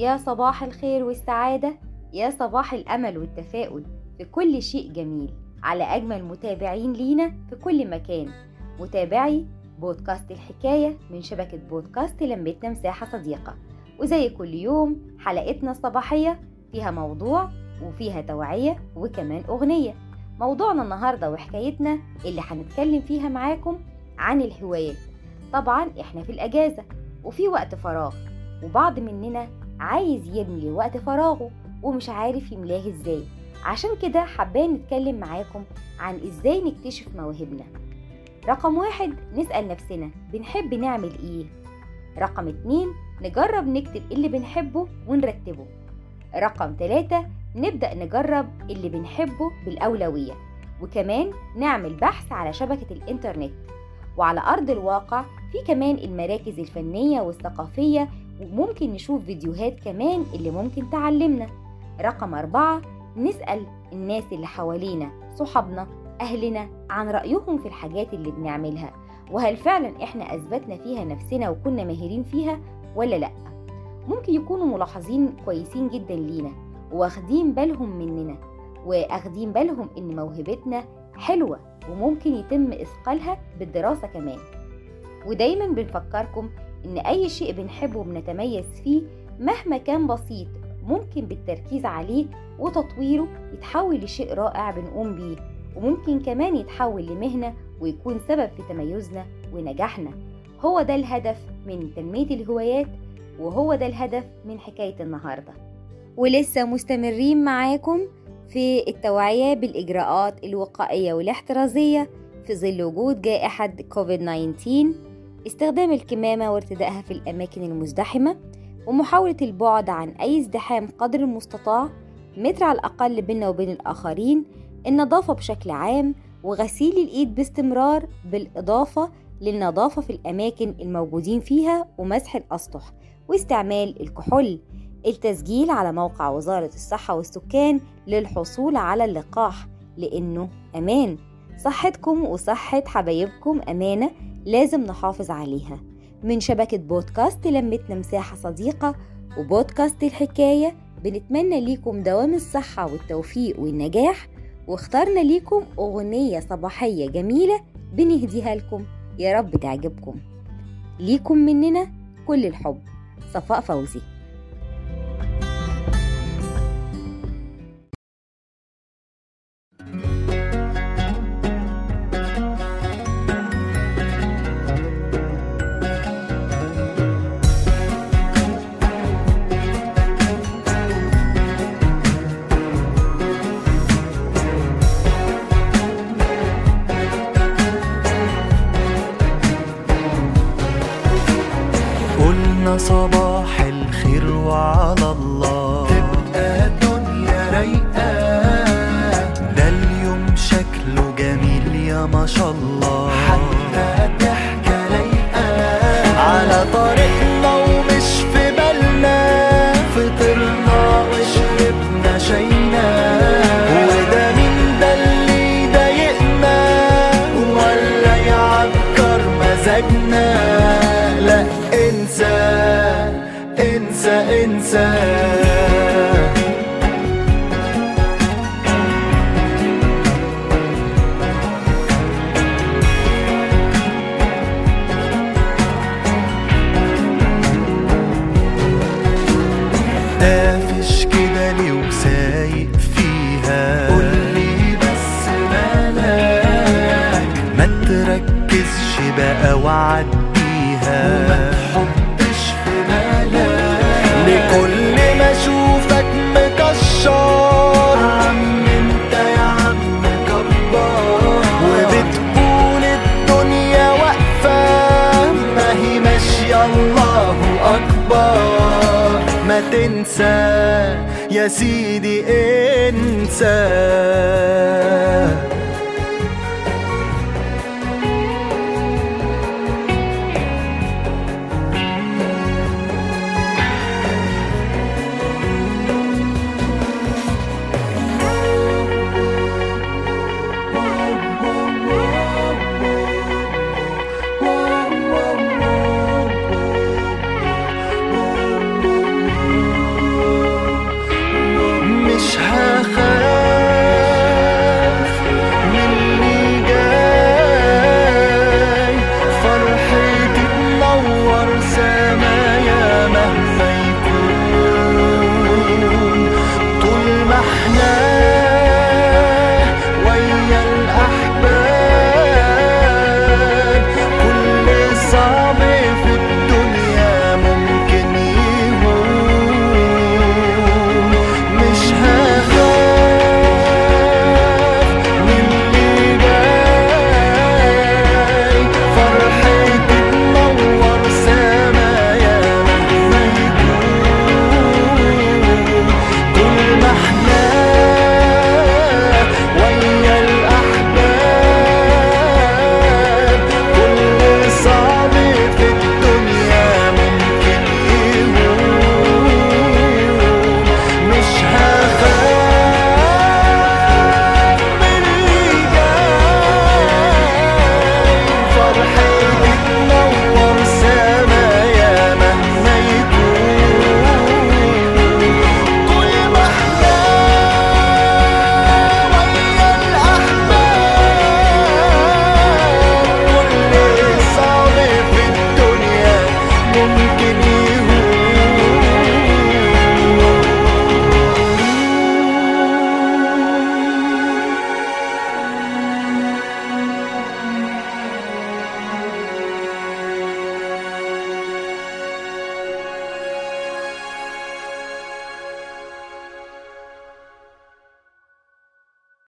يا صباح الخير والسعادة يا صباح الأمل والتفاؤل في كل شيء جميل. على أجمل متابعين لينا في كل مكان. متابعي بودكاست الحكاية من شبكة بودكاست لمتنا مساحة صديقة. وزي كل يوم حلقتنا الصباحية فيها موضوع وفيها توعية وكمان أغنية. موضوعنا النهاردة وحكايتنا اللي هنتكلم فيها معاكم عن الهوايات. طبعا إحنا في الأجازة وفي وقت فراغ وبعض مننا عايز يملي وقت فراغه ومش عارف يملاه إزاي. عشان كده حابين نتكلم معاكم عن إزاي نكتشف مواهبنا رقم واحد نسأل نفسنا بنحب نعمل إيه؟ رقم اتنين نجرب نكتب اللي بنحبه ونرتبه. رقم تلاتة نبدأ نجرب اللي بنحبه بالأولوية. وكمان نعمل بحث على شبكة الإنترنت. وعلى أرض الواقع في كمان المراكز الفنية والثقافية وممكن نشوف فيديوهات كمان اللي ممكن تعلمنا. رقم أربعة نسأل الناس اللي حوالينا صحابنا أهلنا عن رأيهم في الحاجات اللي بنعملها وهل فعلا إحنا أثبتنا فيها نفسنا وكنا ماهرين فيها ولا لأ. ممكن يكونوا ملاحظين كويسين جدا لينا واخدين بالهم مننا واخدين بالهم إن موهبتنا حلوة وممكن يتم إثقالها بالدراسة كمان. ودايما بنفكركم إن أي شيء بنحبه وبنتميز فيه مهما كان بسيط ممكن بالتركيز عليه وتطويره يتحول لشيء رائع بنقوم بيه وممكن كمان يتحول لمهنة ويكون سبب في تميزنا ونجاحنا. هو ده الهدف من تنمية الهوايات وهو ده الهدف من حكاية النهاردة. ولسه مستمرين معاكم في التوعية بالإجراءات الوقائية والاحترازية في ظل وجود جائحة كوفيد 19 استخدام الكمامة وارتدائها في الأماكن المزدحمة ومحاولة البعد عن أي ازدحام قدر المستطاع متر على الأقل بيننا وبين الآخرين النظافة بشكل عام وغسيل الإيد باستمرار بالإضافة للنظافة في الأماكن الموجودين فيها ومسح الأسطح واستعمال الكحول. التسجيل على موقع وزارة الصحة والسكان للحصول على اللقاح لأنه أمان. صحتكم وصحة حبايبكم أمانة. لازم نحافظ عليها. من شبكة بودكاست لمتنا مساحة صديقة وبودكاست الحكاية بنتمنى ليكم دوام الصحة والتوفيق والنجاح واخترنا ليكم أغنية صباحية جميلة بنهديها لكم. يا رب تعجبكم. ليكم مننا كل الحب. صفاء فوزي. صباح الخير وعلى الله. تبقى الدنيا رايقة. ده اليوم شكله جميل يا ما شاء الله. الله أكبر. ما تنسى يا سيدي انسى.